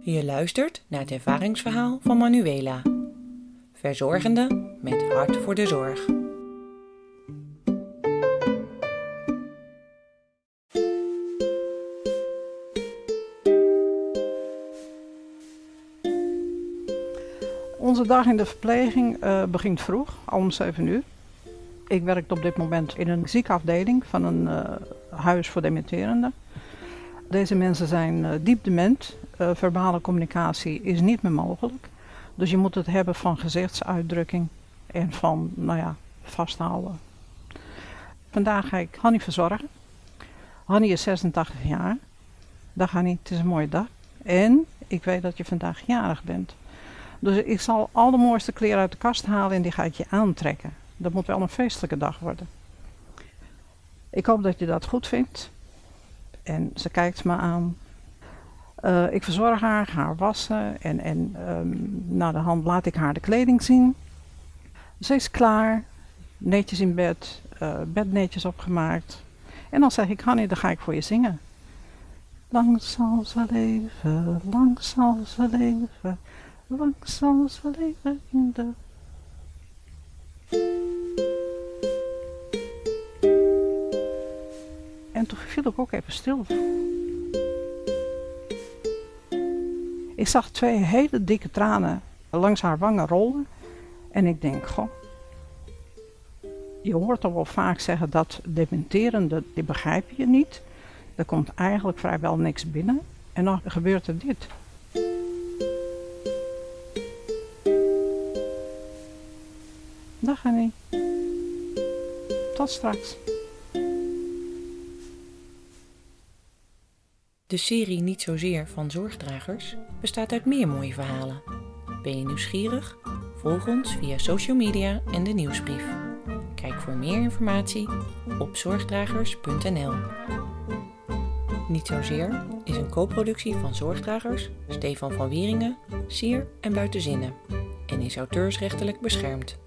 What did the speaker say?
Je luistert naar het ervaringsverhaal van Manuela. Verzorgende met hart voor de zorg. Onze dag in de verpleging uh, begint vroeg, al om 7 uur. Ik werk op dit moment in een ziekenafdeling van een uh, huis voor dementerenden. Deze mensen zijn uh, diep dement. verbale communicatie is niet meer mogelijk. Dus je moet het hebben van gezichtsuitdrukking en van, nou ja, vasthouden. Vandaag ga ik Hanny verzorgen. Hanny is 86 jaar. Dag Hanny, het is een mooie dag. En ik weet dat je vandaag jarig bent. Dus ik zal al de mooiste kleren uit de kast halen en die ga ik je aantrekken. Dat moet wel een feestelijke dag worden. Ik hoop dat je dat goed vindt. En ze kijkt me aan. Uh, ik verzorg haar, haar wassen en, en um, na de hand laat ik haar de kleding zien. Ze is klaar, netjes in bed, uh, bed netjes opgemaakt. En dan zeg ik, Hanny, dan ga ik voor je zingen. Lang zal ze leven, lang zal ze leven, lang zal ze leven in de En viel ik ook even stil. Ik zag twee hele dikke tranen langs haar wangen rollen. En ik denk, goh, je hoort toch wel vaak zeggen dat dementerende, die begrijp je niet. Er komt eigenlijk vrijwel niks binnen. En dan gebeurt er dit. Dag Annie. Tot straks. De serie Niet Zozeer van Zorgdragers bestaat uit meer mooie verhalen. Ben je nieuwsgierig? Volg ons via social media en de nieuwsbrief. Kijk voor meer informatie op zorgdragers.nl. Niet Zozeer is een co-productie van Zorgdragers, Stefan van Wieringen, Sier en Buitenzinnen en is auteursrechtelijk beschermd.